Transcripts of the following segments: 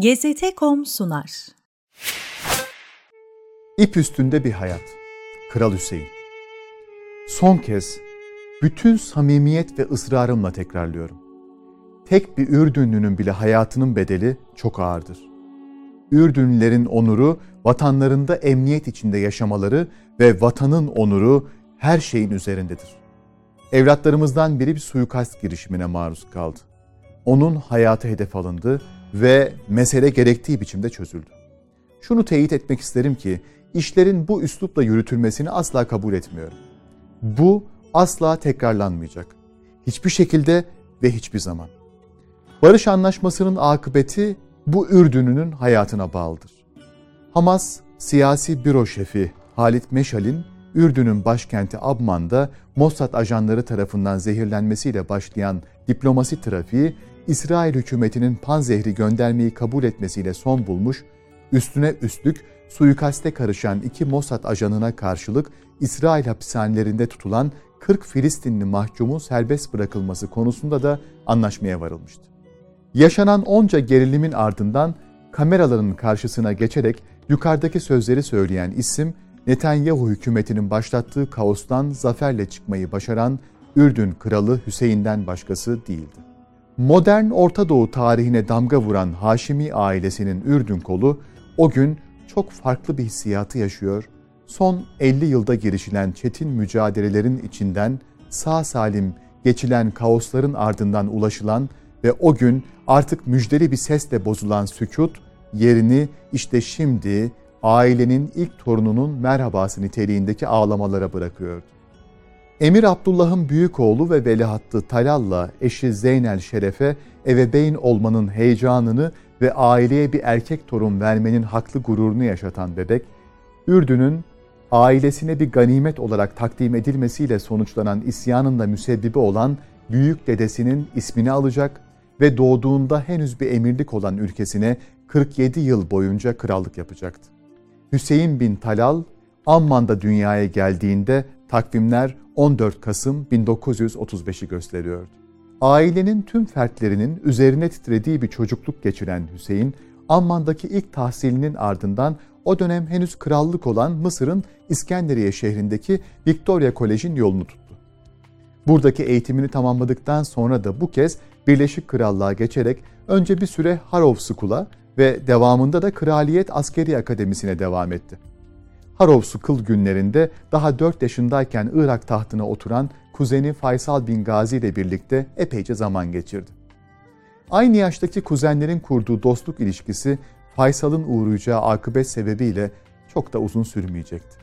GZT.com sunar. İp üstünde bir hayat. Kral Hüseyin. Son kez bütün samimiyet ve ısrarımla tekrarlıyorum. Tek bir Ürdünlünün bile hayatının bedeli çok ağırdır. Ürdünlülerin onuru vatanlarında emniyet içinde yaşamaları ve vatanın onuru her şeyin üzerindedir. Evlatlarımızdan biri bir suikast girişimine maruz kaldı. Onun hayatı hedef alındı ve mesele gerektiği biçimde çözüldü. Şunu teyit etmek isterim ki işlerin bu üslupla yürütülmesini asla kabul etmiyorum. Bu asla tekrarlanmayacak. Hiçbir şekilde ve hiçbir zaman. Barış anlaşmasının akıbeti bu Ürdün'ünün hayatına bağlıdır. Hamas siyasi büro şefi Halit Meşal'in Ürdün'ün başkenti Abman'da Mossad ajanları tarafından zehirlenmesiyle başlayan diplomasi trafiği İsrail hükümetinin panzehri göndermeyi kabul etmesiyle son bulmuş, üstüne üstlük suikaste karışan iki Mossad ajanına karşılık İsrail hapishanelerinde tutulan 40 Filistinli mahkumun serbest bırakılması konusunda da anlaşmaya varılmıştı. Yaşanan onca gerilimin ardından kameraların karşısına geçerek yukarıdaki sözleri söyleyen isim Netanyahu hükümetinin başlattığı kaostan zaferle çıkmayı başaran Ürdün kralı Hüseyin'den başkası değildi. Modern Orta Doğu tarihine damga vuran Haşimi ailesinin Ürdün kolu o gün çok farklı bir hissiyatı yaşıyor. Son 50 yılda girişilen çetin mücadelelerin içinden sağ salim geçilen kaosların ardından ulaşılan ve o gün artık müjdeli bir sesle bozulan sükut yerini işte şimdi ailenin ilk torununun merhabası niteliğindeki ağlamalara bırakıyordu. Emir Abdullah'ın büyük oğlu ve velihattı Talal'la eşi Zeynel Şeref'e evebeyn olmanın heyecanını ve aileye bir erkek torun vermenin haklı gururunu yaşatan bebek, Ürdün'ün ailesine bir ganimet olarak takdim edilmesiyle sonuçlanan isyanın da müsebbibi olan büyük dedesinin ismini alacak ve doğduğunda henüz bir emirlik olan ülkesine 47 yıl boyunca krallık yapacaktı. Hüseyin bin Talal, Amman'da dünyaya geldiğinde takvimler 14 Kasım 1935'i gösteriyordu. Ailenin tüm fertlerinin üzerine titrediği bir çocukluk geçiren Hüseyin, Amman'daki ilk tahsilinin ardından o dönem henüz krallık olan Mısır'ın İskenderiye şehrindeki Victoria Kolej'in yolunu tuttu. Buradaki eğitimini tamamladıktan sonra da bu kez Birleşik Krallığa geçerek önce bir süre Harrow School'a ve devamında da Kraliyet Askeri Akademisi'ne devam etti. Harov School günlerinde daha 4 yaşındayken Irak tahtına oturan kuzeni Faysal bin Gazi ile birlikte epeyce zaman geçirdi. Aynı yaştaki kuzenlerin kurduğu dostluk ilişkisi Faysal'ın uğrayacağı akıbet sebebiyle çok da uzun sürmeyecekti.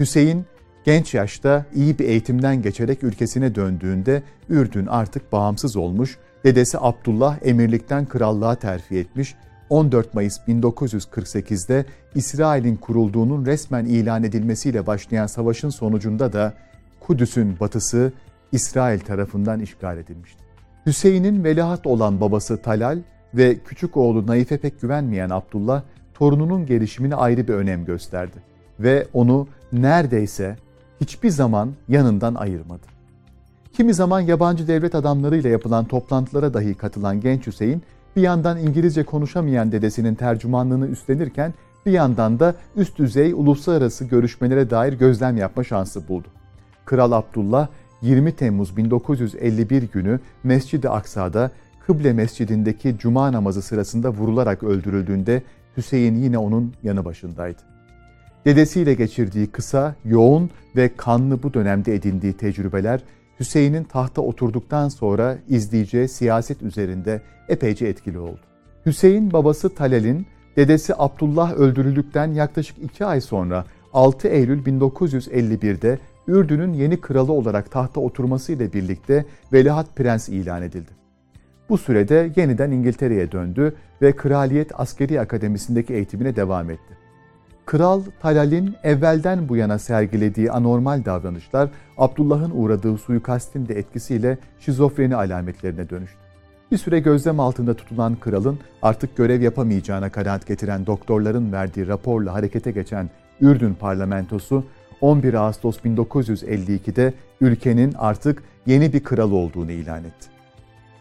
Hüseyin genç yaşta iyi bir eğitimden geçerek ülkesine döndüğünde Ürdün artık bağımsız olmuş, dedesi Abdullah emirlikten krallığa terfi etmiş 14 Mayıs 1948'de İsrail'in kurulduğunun resmen ilan edilmesiyle başlayan savaşın sonucunda da Kudüs'ün batısı İsrail tarafından işgal edilmişti. Hüseyin'in veliaht olan babası Talal ve küçük oğlu Naif'e pek güvenmeyen Abdullah, torununun gelişimine ayrı bir önem gösterdi ve onu neredeyse hiçbir zaman yanından ayırmadı. Kimi zaman yabancı devlet adamlarıyla yapılan toplantılara dahi katılan genç Hüseyin, bir yandan İngilizce konuşamayan dedesinin tercümanlığını üstlenirken bir yandan da üst düzey uluslararası görüşmelere dair gözlem yapma şansı buldu. Kral Abdullah 20 Temmuz 1951 günü Mescid-i Aksa'da Kıble Mescidindeki cuma namazı sırasında vurularak öldürüldüğünde Hüseyin yine onun yanı başındaydı. Dedesiyle geçirdiği kısa, yoğun ve kanlı bu dönemde edindiği tecrübeler Hüseyin'in tahta oturduktan sonra izleyeceği siyaset üzerinde epeyce etkili oldu. Hüseyin babası Talal'in dedesi Abdullah öldürüldükten yaklaşık iki ay sonra 6 Eylül 1951'de Ürdün'ün yeni kralı olarak tahta oturması ile birlikte Veliaht Prens ilan edildi. Bu sürede yeniden İngiltere'ye döndü ve Kraliyet Askeri Akademisi'ndeki eğitimine devam etti. Kral Talal'in evvelden bu yana sergilediği anormal davranışlar Abdullah'ın uğradığı suikastin de etkisiyle şizofreni alametlerine dönüştü. Bir süre gözlem altında tutulan kralın artık görev yapamayacağına kanaat getiren doktorların verdiği raporla harekete geçen Ürdün parlamentosu 11 Ağustos 1952'de ülkenin artık yeni bir kral olduğunu ilan etti.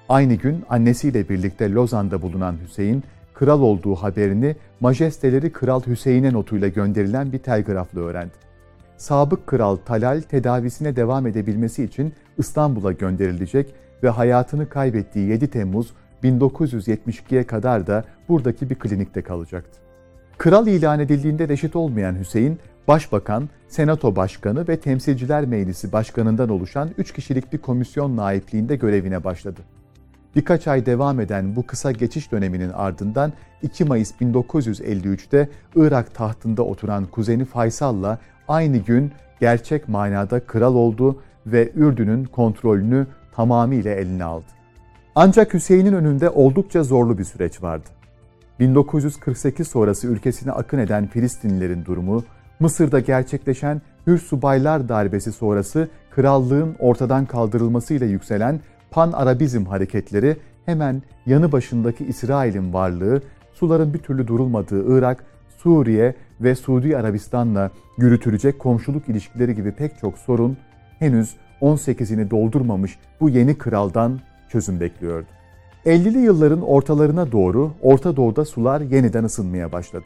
Aynı gün annesiyle birlikte Lozan'da bulunan Hüseyin, kral olduğu haberini majesteleri Kral Hüseyin'e notuyla gönderilen bir telgrafla öğrendi. Sabık Kral Talal tedavisine devam edebilmesi için İstanbul'a gönderilecek ve hayatını kaybettiği 7 Temmuz 1972'ye kadar da buradaki bir klinikte kalacaktı. Kral ilan edildiğinde reşit olmayan Hüseyin, Başbakan, Senato Başkanı ve Temsilciler Meclisi Başkanı'ndan oluşan 3 kişilik bir komisyon naipliğinde görevine başladı. Birkaç ay devam eden bu kısa geçiş döneminin ardından 2 Mayıs 1953'te Irak tahtında oturan kuzeni Faysal'la aynı gün gerçek manada kral oldu ve Ürdün'ün kontrolünü tamamıyla eline aldı. Ancak Hüseyin'in önünde oldukça zorlu bir süreç vardı. 1948 sonrası ülkesine akın eden Filistinlilerin durumu, Mısır'da gerçekleşen Hür Subaylar darbesi sonrası krallığın ortadan kaldırılmasıyla yükselen Pan-Arabizm hareketleri hemen yanı başındaki İsrail'in varlığı, suların bir türlü durulmadığı Irak, Suriye ve Suudi Arabistan'la yürütülecek komşuluk ilişkileri gibi pek çok sorun henüz 18'ini doldurmamış bu yeni kraldan çözüm bekliyordu. 50'li yılların ortalarına doğru Orta Doğu'da sular yeniden ısınmaya başladı.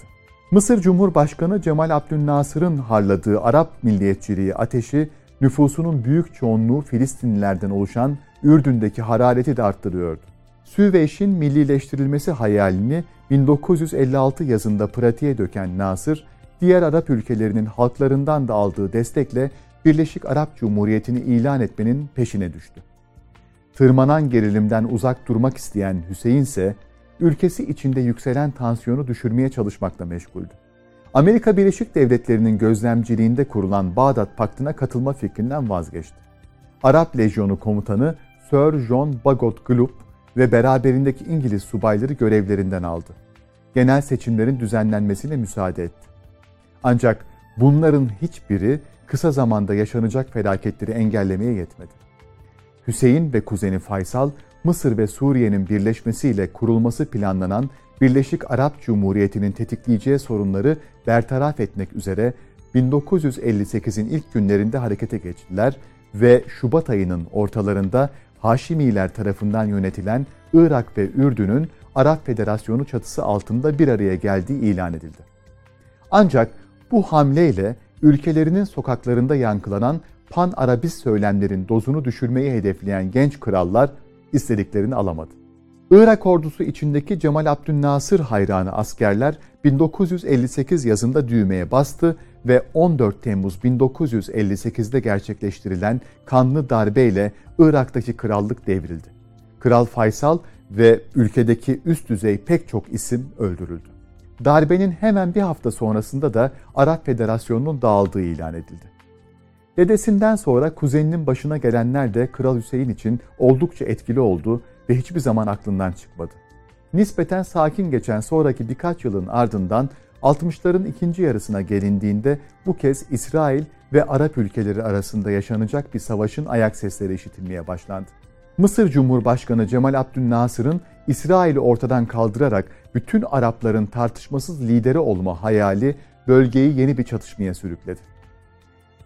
Mısır Cumhurbaşkanı Cemal Abdülnasır'ın harladığı Arap milliyetçiliği ateşi nüfusunun büyük çoğunluğu Filistinlilerden oluşan Ürdün'deki harareti de arttırıyordu. Süveyş'in millileştirilmesi hayalini 1956 yazında pratiğe döken Nasır, diğer Arap ülkelerinin halklarından da aldığı destekle Birleşik Arap Cumhuriyeti'ni ilan etmenin peşine düştü. Tırmanan gerilimden uzak durmak isteyen Hüseyin ise ülkesi içinde yükselen tansiyonu düşürmeye çalışmakla meşguldü. Amerika Birleşik Devletleri'nin gözlemciliğinde kurulan Bağdat Paktı'na katılma fikrinden vazgeçti. Arap Lejyonu komutanı Sir John Bagot Glup ve beraberindeki İngiliz subayları görevlerinden aldı. Genel seçimlerin düzenlenmesine müsaade etti. Ancak bunların hiçbiri kısa zamanda yaşanacak felaketleri engellemeye yetmedi. Hüseyin ve kuzeni Faysal, Mısır ve Suriye'nin birleşmesiyle kurulması planlanan Birleşik Arap Cumhuriyeti'nin tetikleyeceği sorunları bertaraf etmek üzere 1958'in ilk günlerinde harekete geçtiler ve Şubat ayının ortalarında Haşimiler tarafından yönetilen Irak ve Ürdün'ün Arap Federasyonu çatısı altında bir araya geldiği ilan edildi. Ancak bu hamleyle ülkelerinin sokaklarında yankılanan pan-Arabist söylemlerin dozunu düşürmeyi hedefleyen genç krallar istediklerini alamadı. Irak ordusu içindeki Cemal Abdülnasır hayranı askerler 1958 yazında düğmeye bastı ve 14 Temmuz 1958'de gerçekleştirilen kanlı darbeyle Irak'taki krallık devrildi. Kral Faysal ve ülkedeki üst düzey pek çok isim öldürüldü. Darbenin hemen bir hafta sonrasında da Arap Federasyonu'nun dağıldığı ilan edildi. Dedesinden sonra kuzeninin başına gelenler de Kral Hüseyin için oldukça etkili oldu ve hiçbir zaman aklından çıkmadı. Nispeten sakin geçen sonraki birkaç yılın ardından 60'ların ikinci yarısına gelindiğinde bu kez İsrail ve Arap ülkeleri arasında yaşanacak bir savaşın ayak sesleri işitilmeye başlandı. Mısır Cumhurbaşkanı Cemal Abdülnasır'ın İsrail'i ortadan kaldırarak bütün Arapların tartışmasız lideri olma hayali bölgeyi yeni bir çatışmaya sürükledi.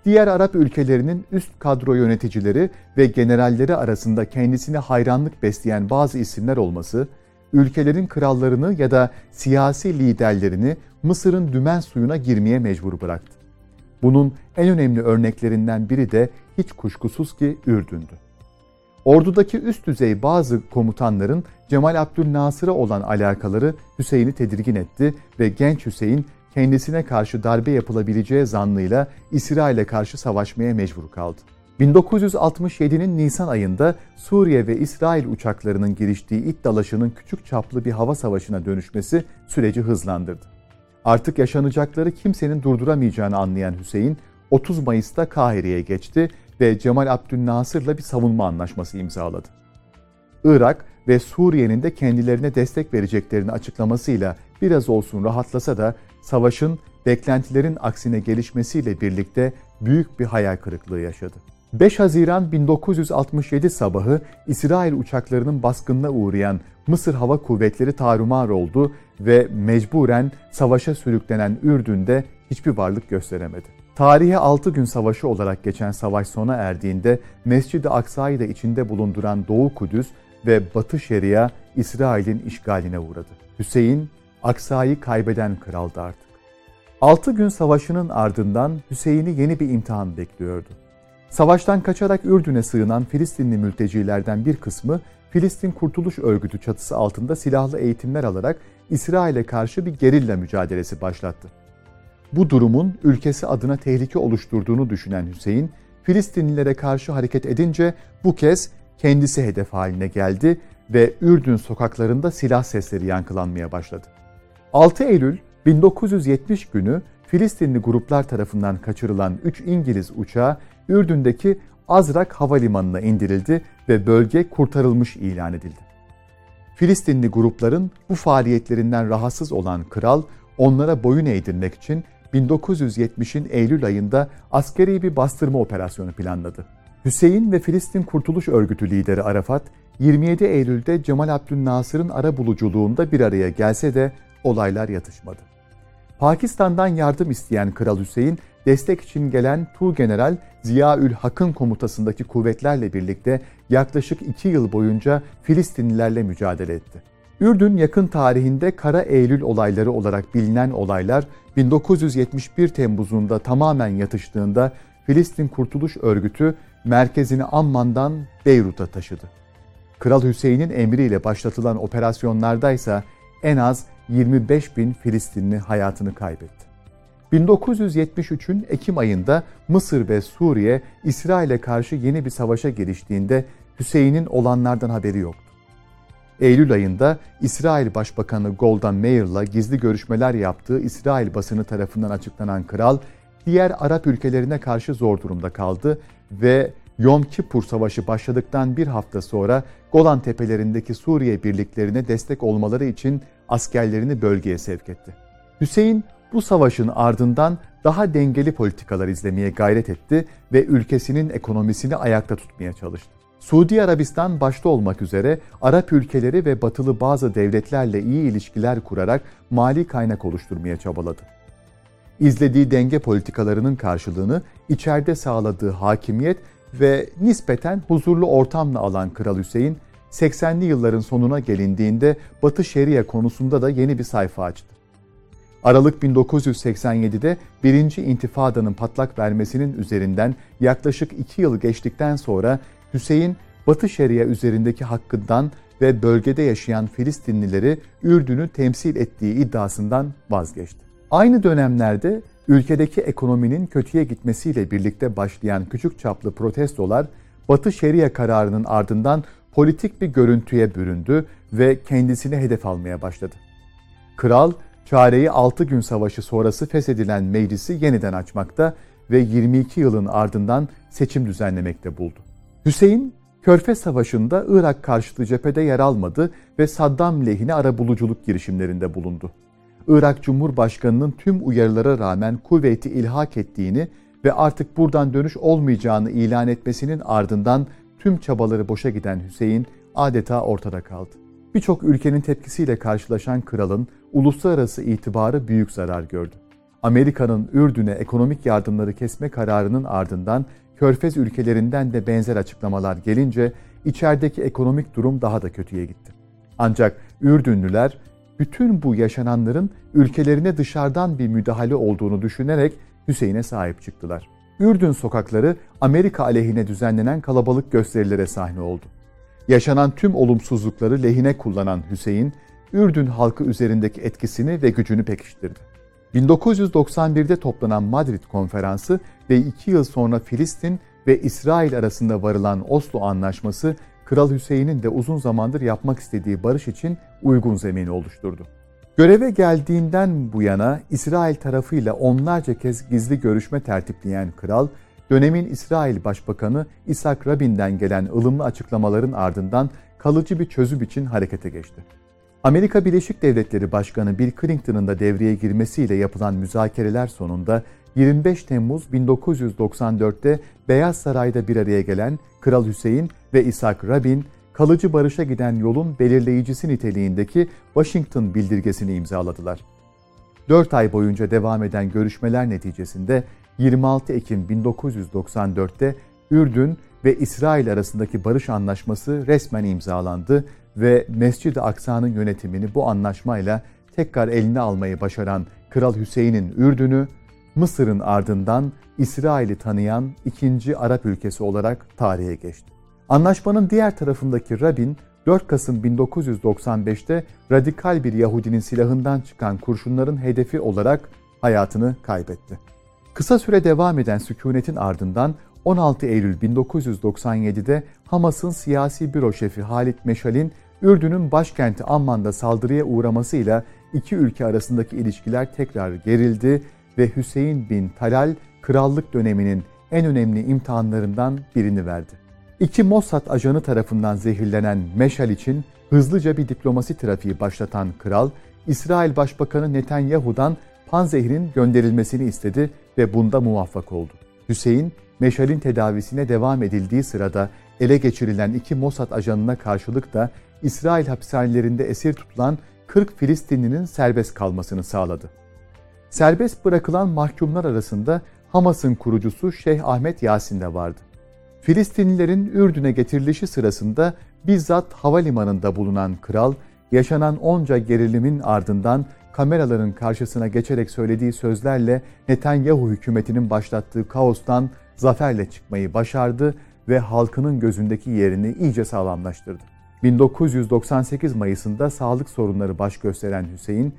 Diğer Arap ülkelerinin üst kadro yöneticileri ve generalleri arasında kendisine hayranlık besleyen bazı isimler olması, ülkelerin krallarını ya da siyasi liderlerini Mısır'ın dümen suyuna girmeye mecbur bıraktı. Bunun en önemli örneklerinden biri de hiç kuşkusuz ki Ürdün'dü. Ordudaki üst düzey bazı komutanların Cemal Abdülnasır'a olan alakaları Hüseyin'i tedirgin etti ve genç Hüseyin kendisine karşı darbe yapılabileceği zannıyla İsrail'e karşı savaşmaya mecbur kaldı. 1967'nin Nisan ayında Suriye ve İsrail uçaklarının giriştiği it dalaşının küçük çaplı bir hava savaşına dönüşmesi süreci hızlandırdı. Artık yaşanacakları kimsenin durduramayacağını anlayan Hüseyin, 30 Mayıs'ta Kahire'ye geçti ve Cemal Abdülnasır'la bir savunma anlaşması imzaladı. Irak ve Suriye'nin de kendilerine destek vereceklerini açıklamasıyla biraz olsun rahatlasa da savaşın beklentilerin aksine gelişmesiyle birlikte büyük bir hayal kırıklığı yaşadı. 5 Haziran 1967 sabahı İsrail uçaklarının baskınına uğrayan Mısır Hava Kuvvetleri tarumar oldu ve mecburen savaşa sürüklenen Ürdün'de hiçbir varlık gösteremedi. Tarihe 6 gün savaşı olarak geçen savaş sona erdiğinde Mescid-i Aksa'yı da içinde bulunduran Doğu Kudüs ve Batı Şeria İsrail'in işgaline uğradı. Hüseyin Aksa'yı kaybeden kraldı artık. Altı gün savaşının ardından Hüseyin'i yeni bir imtihan bekliyordu. Savaştan kaçarak Ürdün'e sığınan Filistinli mültecilerden bir kısmı Filistin Kurtuluş Örgütü çatısı altında silahlı eğitimler alarak İsrail'e karşı bir gerilla mücadelesi başlattı. Bu durumun ülkesi adına tehlike oluşturduğunu düşünen Hüseyin, Filistinlilere karşı hareket edince bu kez kendisi hedef haline geldi ve Ürdün sokaklarında silah sesleri yankılanmaya başladı. 6 Eylül 1970 günü Filistinli gruplar tarafından kaçırılan 3 İngiliz uçağı Ürdün'deki Azrak Havalimanı'na indirildi ve bölge kurtarılmış ilan edildi. Filistinli grupların bu faaliyetlerinden rahatsız olan kral onlara boyun eğdirmek için 1970'in Eylül ayında askeri bir bastırma operasyonu planladı. Hüseyin ve Filistin Kurtuluş Örgütü lideri Arafat 27 Eylül'de Cemal Abdülnasır'ın ara buluculuğunda bir araya gelse de olaylar yatışmadı. Pakistan'dan yardım isteyen Kral Hüseyin, destek için gelen General Ziyaül Hak'ın komutasındaki kuvvetlerle birlikte yaklaşık iki yıl boyunca Filistinlilerle mücadele etti. Ürdün yakın tarihinde Kara Eylül olayları olarak bilinen olaylar 1971 Temmuz'unda tamamen yatıştığında Filistin Kurtuluş Örgütü merkezini Amman'dan Beyrut'a taşıdı. Kral Hüseyin'in emriyle başlatılan operasyonlarda ise en az 25 bin Filistinli hayatını kaybetti. 1973'ün Ekim ayında Mısır ve Suriye İsrail'e karşı yeni bir savaşa giriştiğinde Hüseyin'in olanlardan haberi yoktu. Eylül ayında İsrail Başbakanı Golda Meir'la gizli görüşmeler yaptığı İsrail basını tarafından açıklanan kral, diğer Arap ülkelerine karşı zor durumda kaldı ve Yom Kippur Savaşı başladıktan bir hafta sonra Golan Tepelerindeki Suriye birliklerine destek olmaları için askerlerini bölgeye sevk etti. Hüseyin bu savaşın ardından daha dengeli politikalar izlemeye gayret etti ve ülkesinin ekonomisini ayakta tutmaya çalıştı. Suudi Arabistan başta olmak üzere Arap ülkeleri ve batılı bazı devletlerle iyi ilişkiler kurarak mali kaynak oluşturmaya çabaladı. İzlediği denge politikalarının karşılığını içeride sağladığı hakimiyet ve nispeten huzurlu ortamla alan Kral Hüseyin, 80'li yılların sonuna gelindiğinde Batı Şeria konusunda da yeni bir sayfa açtı. Aralık 1987'de birinci intifadanın patlak vermesinin üzerinden yaklaşık iki yıl geçtikten sonra Hüseyin, Batı Şeria üzerindeki hakkından ve bölgede yaşayan Filistinlileri Ürdün'ü temsil ettiği iddiasından vazgeçti. Aynı dönemlerde ülkedeki ekonominin kötüye gitmesiyle birlikte başlayan küçük çaplı protestolar Batı Şeria kararının ardından politik bir görüntüye büründü ve kendisini hedef almaya başladı. Kral, çareyi 6 gün savaşı sonrası feshedilen meclisi yeniden açmakta ve 22 yılın ardından seçim düzenlemekte buldu. Hüseyin, Körfez Savaşı'nda Irak karşıtı cephede yer almadı ve Saddam lehine arabuluculuk girişimlerinde bulundu. Irak Cumhurbaşkanı'nın tüm uyarılara rağmen kuvveti ilhak ettiğini ve artık buradan dönüş olmayacağını ilan etmesinin ardından tüm çabaları boşa giden Hüseyin adeta ortada kaldı. Birçok ülkenin tepkisiyle karşılaşan kralın uluslararası itibarı büyük zarar gördü. Amerika'nın Ürdün'e ekonomik yardımları kesme kararının ardından Körfez ülkelerinden de benzer açıklamalar gelince içerideki ekonomik durum daha da kötüye gitti. Ancak Ürdünlüler bütün bu yaşananların ülkelerine dışarıdan bir müdahale olduğunu düşünerek Hüseyin'e sahip çıktılar. Ürdün sokakları Amerika aleyhine düzenlenen kalabalık gösterilere sahne oldu. Yaşanan tüm olumsuzlukları lehine kullanan Hüseyin, Ürdün halkı üzerindeki etkisini ve gücünü pekiştirdi. 1991'de toplanan Madrid Konferansı ve iki yıl sonra Filistin ve İsrail arasında varılan Oslo Anlaşması, Kral Hüseyin'in de uzun zamandır yapmak istediği barış için uygun zemini oluşturdu. Göreve geldiğinden bu yana İsrail tarafıyla onlarca kez gizli görüşme tertipleyen kral, dönemin İsrail Başbakanı İshak Rabin'den gelen ılımlı açıklamaların ardından kalıcı bir çözüm için harekete geçti. Amerika Birleşik Devletleri Başkanı Bill Clinton'ın da devreye girmesiyle yapılan müzakereler sonunda 25 Temmuz 1994'te Beyaz Saray'da bir araya gelen Kral Hüseyin ve İshak Rabin, kalıcı barışa giden yolun belirleyicisi niteliğindeki Washington bildirgesini imzaladılar. 4 ay boyunca devam eden görüşmeler neticesinde 26 Ekim 1994'te Ürdün ve İsrail arasındaki barış anlaşması resmen imzalandı ve Mescid-i Aksa'nın yönetimini bu anlaşmayla tekrar eline almayı başaran Kral Hüseyin'in Ürdün'ü, Mısır'ın ardından İsrail'i tanıyan ikinci Arap ülkesi olarak tarihe geçti. Anlaşmanın diğer tarafındaki Rabin, 4 Kasım 1995'te radikal bir Yahudinin silahından çıkan kurşunların hedefi olarak hayatını kaybetti. Kısa süre devam eden sükunetin ardından 16 Eylül 1997'de Hamas'ın siyasi büro şefi Halit Meşal'in Ürdün'ün başkenti Amman'da saldırıya uğramasıyla iki ülke arasındaki ilişkiler tekrar gerildi ve Hüseyin bin Talal krallık döneminin en önemli imtihanlarından birini verdi. İki Mossad ajanı tarafından zehirlenen Meşal için hızlıca bir diplomasi trafiği başlatan kral, İsrail Başbakanı Netanyahu'dan panzehrin gönderilmesini istedi ve bunda muvaffak oldu. Hüseyin, Meşal'in tedavisine devam edildiği sırada ele geçirilen iki Mossad ajanına karşılık da İsrail hapishanelerinde esir tutulan 40 Filistinlinin serbest kalmasını sağladı. Serbest bırakılan mahkumlar arasında Hamas'ın kurucusu Şeyh Ahmet Yasin de vardı. Filistinlilerin Ürdün'e getirilişi sırasında bizzat havalimanında bulunan kral, yaşanan onca gerilimin ardından kameraların karşısına geçerek söylediği sözlerle Netanyahu hükümetinin başlattığı kaostan zaferle çıkmayı başardı ve halkının gözündeki yerini iyice sağlamlaştırdı. 1998 Mayıs'ında sağlık sorunları baş gösteren Hüseyin,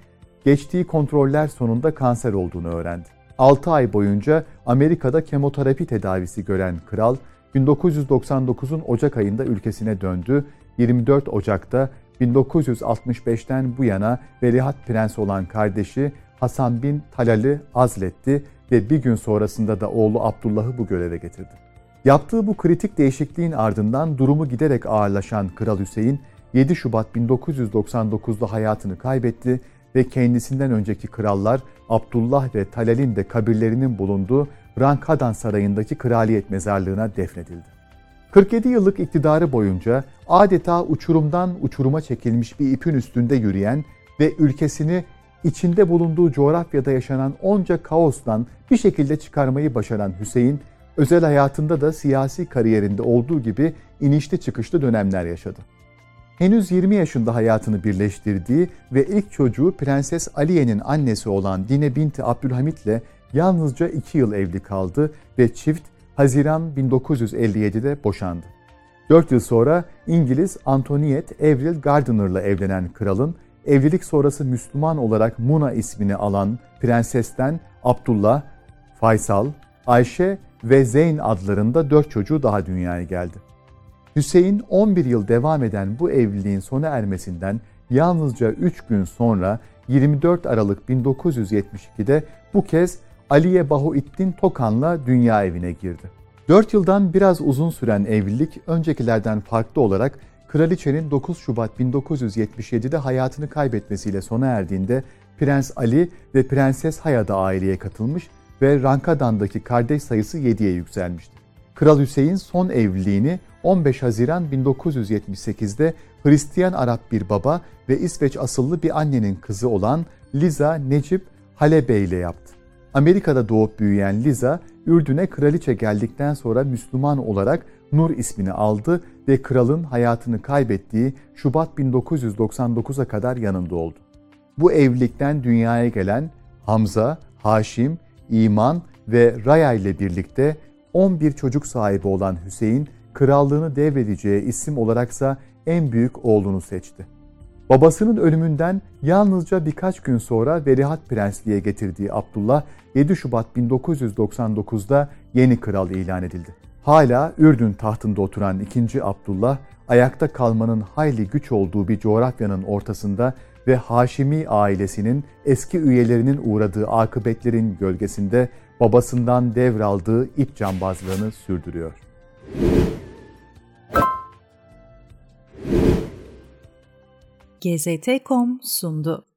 geçtiği kontroller sonunda kanser olduğunu öğrendi. 6 ay boyunca Amerika'da kemoterapi tedavisi gören kral, 1999'un Ocak ayında ülkesine döndü. 24 Ocak'ta 1965'ten bu yana Veliaht Prensi olan kardeşi Hasan bin Talal'i azletti ve bir gün sonrasında da oğlu Abdullah'ı bu göreve getirdi. Yaptığı bu kritik değişikliğin ardından durumu giderek ağırlaşan Kral Hüseyin 7 Şubat 1999'da hayatını kaybetti ve kendisinden önceki krallar Abdullah ve Talal'in de kabirlerinin bulunduğu Rankadan Sarayı'ndaki kraliyet mezarlığına defnedildi. 47 yıllık iktidarı boyunca adeta uçurumdan uçuruma çekilmiş bir ipin üstünde yürüyen ve ülkesini içinde bulunduğu coğrafyada yaşanan onca kaostan bir şekilde çıkarmayı başaran Hüseyin, özel hayatında da siyasi kariyerinde olduğu gibi inişli çıkışlı dönemler yaşadı. Henüz 20 yaşında hayatını birleştirdiği ve ilk çocuğu Prenses Aliye'nin annesi olan Dine Binti Abdülhamit ile yalnızca 2 yıl evli kaldı ve çift Haziran 1957'de boşandı. 4 yıl sonra İngiliz Antoniette Avril Gardiner'la evlenen kralın evlilik sonrası Müslüman olarak Muna ismini alan prensesten Abdullah, Faysal, Ayşe ve Zeyn adlarında 4 çocuğu daha dünyaya geldi. Hüseyin 11 yıl devam eden bu evliliğin sona ermesinden yalnızca 3 gün sonra 24 Aralık 1972'de bu kez Aliye Bahuittin Tokan'la dünya evine girdi. 4 yıldan biraz uzun süren evlilik öncekilerden farklı olarak Kraliçenin 9 Şubat 1977'de hayatını kaybetmesiyle sona erdiğinde Prens Ali ve Prenses Haya da aileye katılmış ve Rankadan'daki kardeş sayısı 7'ye yükselmişti. Kral Hüseyin son evliliğini 15 Haziran 1978'de Hristiyan Arap bir baba ve İsveç asıllı bir annenin kızı olan Liza Necip Halebe ile yaptı. Amerika'da doğup büyüyen Liza, Ürdün'e kraliçe geldikten sonra Müslüman olarak Nur ismini aldı ve kralın hayatını kaybettiği Şubat 1999'a kadar yanında oldu. Bu evlilikten dünyaya gelen Hamza, Haşim, İman ve Raya ile birlikte 11 çocuk sahibi olan Hüseyin, krallığını devredeceği isim olaraksa en büyük oğlunu seçti. Babasının ölümünden yalnızca birkaç gün sonra Velihat Prensliğe getirdiği Abdullah 7 Şubat 1999'da yeni kral ilan edildi. Hala Ürdün tahtında oturan 2. Abdullah, ayakta kalmanın hayli güç olduğu bir coğrafyanın ortasında ve Haşimi ailesinin eski üyelerinin uğradığı akıbetlerin gölgesinde babasından devraldığı ip cambazlığını sürdürüyor. GZT.com sundu.